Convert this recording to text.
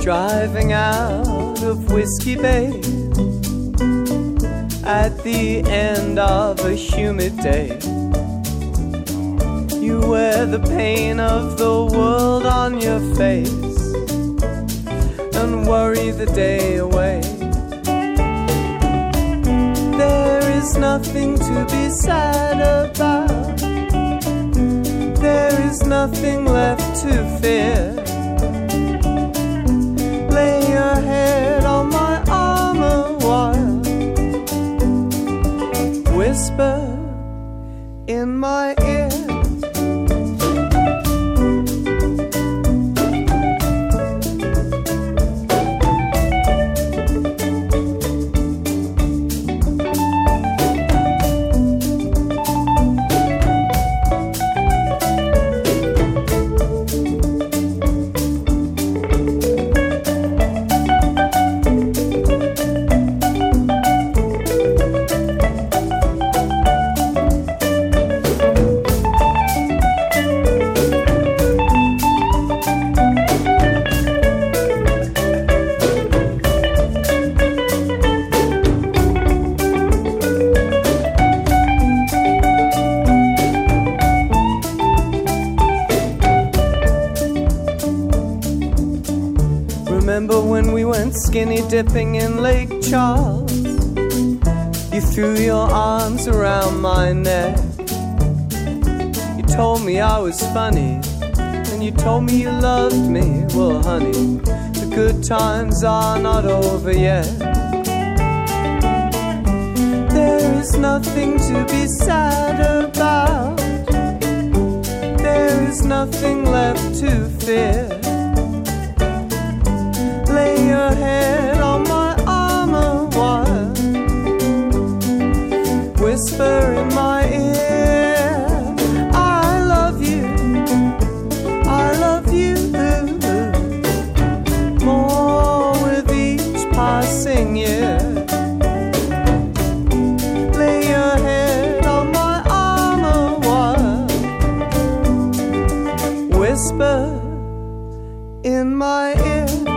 driving out of Whiskey Bay at the end of a humid day. You wear the pain of the world on your face and worry the day away. There is nothing to be sad about. There is nothing left to fear. Whisper in my ear. Remember when we went skinny dipping in Lake Charles? You threw your arms around my neck. You told me I was funny, and you told me you loved me. Well, honey, the good times are not over yet. There is nothing to be sad about. There is nothing left to fear. Whisper in my ear, I love you. I love you more with each passing year. Lay your head on my arm. Whisper in my ear.